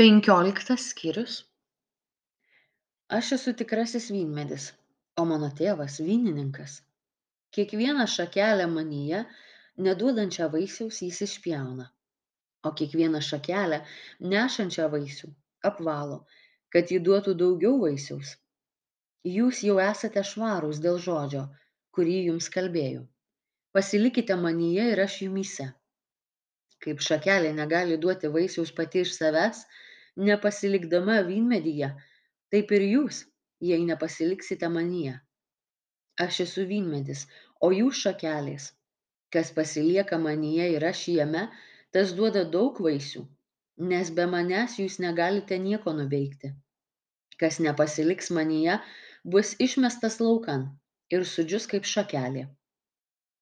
penkioliktas skyrius. Aš esu tikrasis vynmedis o mano tėvas vynininkas. Kiekvieną šakelę manyje neduodančią vaisiaus jis išpjauna. O kiekvieną šakelę nešančią vaisių apvalo kad ji duotų daugiau vaisiaus. Jūs jau esate švarūs dėl žodžio kurį jums kalbėjau. Pasilikite manyje ir aš jumyse. Kaip šakelė negali duoti vaisiaus pati iš savęs nepasilikdama vynmedyje taip ir jūs jei nepasiliksite manyje. Aš esu vynmedis o jūs šakelės. Kas pasilieka manyje ir aš jame tas duoda daug vaisių nes be manęs jūs negalite nieko nuveikti. Kas nepasiliks manyje bus išmestas laukan ir sudžius kaip šakelė.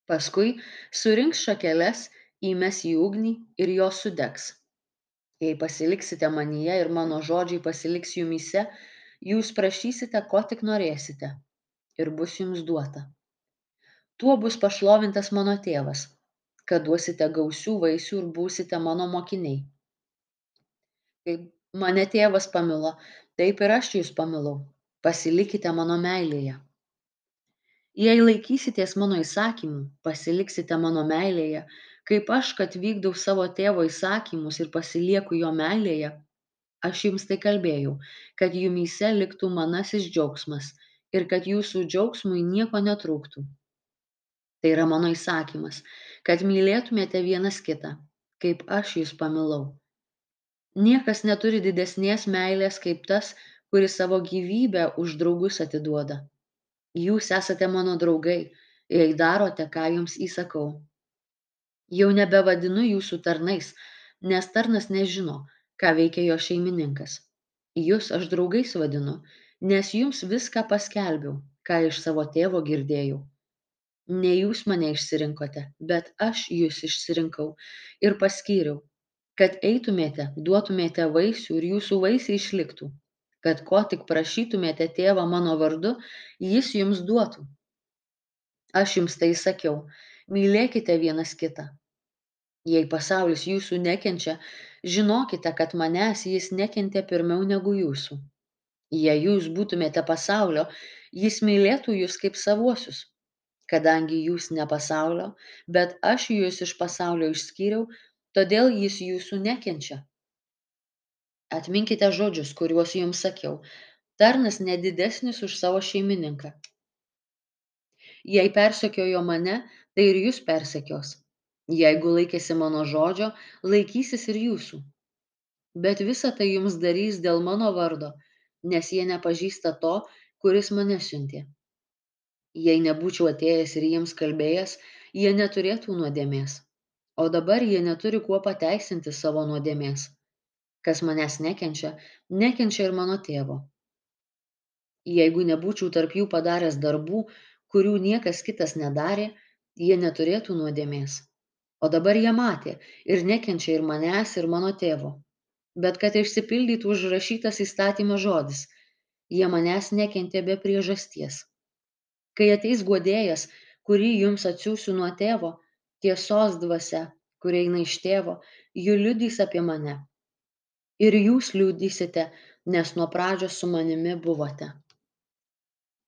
Paskui surinks šakeles įmes į ugnį ir jos sudegs jei pasiliksite manyje ir mano žodžiai pasiliks jumyse jūs prašysite ko tik norėsite ir bus jums duota. Tuo bus pašlovintas mano tėvas kad duosite gausių vaisių ir būsite mano mokiniai. Kaip mane tėvas pamilo taip ir aš jus pamilau. Pasilikite mano meilėje. Jei laikysitės mano įsakymų pasiliksite mano meilėje kaip aš kad vykdau savo tėvo įsakymus ir pasilieku jo meilėje aš jums tai kalbėjau kad jumyse liktų manasis džiaugsmas ir kad jūsų džiaugsmui nieko netrūktų. Tai yra mano įsakymas kad mylėtumėte vienas kitą kaip aš jūs pamilau. Niekas neturi didesnės meilės kaip tas kuris savo gyvybę už draugus atiduoda. Jūs esate mano draugai jei darote ką jums įsakau jau nebevadinu jūsų tarnais nes tarnas nežino ką veikia jo šeimininkas. Jus aš draugais vadinu nes jums viską paskelbiau ką iš savo tėvo girdėjau. Ne jūs mane išsirinkote bet aš jus išsirinkau ir paskyriau kad eitumėte duotumėte vaisių ir jūsų vaisiai išliktų. Kad ko tik prašytumėte tėvą mano vardu jis jums duotų. Aš jums tai sakiau. Mylėkite vienas kitą jei pasaulis jūsų nekenčia žinokite kad manęs jis nekentė pirmiau negu jūsų. Jei jūs būtumėte pasaulio jis mylėtų jus kaip savuosius. Kadangi jūs ne pasaulio bet aš jus iš pasaulio išskyriau todėl jis jūsų nekenčia. Atminkite žodžius kuriuos jums sakiau. Tarnas nedidesnis už savo šeimininką. Jei persekiojo mane tai ir jus persekios jeigu laikėsi mano žodžio laikysis ir jūsų. Bet visa tai jums darys dėl mano vardo nes jie nepažįsta to kuris mane siuntė. Jei nebūčiau atėjęs ir jiems kalbėjęs jie neturėtų nuodėmės. O dabar jie neturi kuo pateisinti savo nuodėmės. Kas manęs nekenčia nekenčia ir mano tėvo. Jeigu nebūčiau tarp jų padaręs darbų kurių niekas kitas nedarė jie neturėtų nuodėmės o dabar jie matė ir nekenčia ir manęs ir mano tėvo. Bet kad išsipildytų užrašytas įstatymo žodis jie manęs nekentė be priežasties. Kai ateis guodėjas kurį jums atsiųsiu nuo tėvo tiesos dvasia kuri eina iš tėvo ji liudys apie mane. Ir jūs liudysite nes nuo pradžios su manimi buvote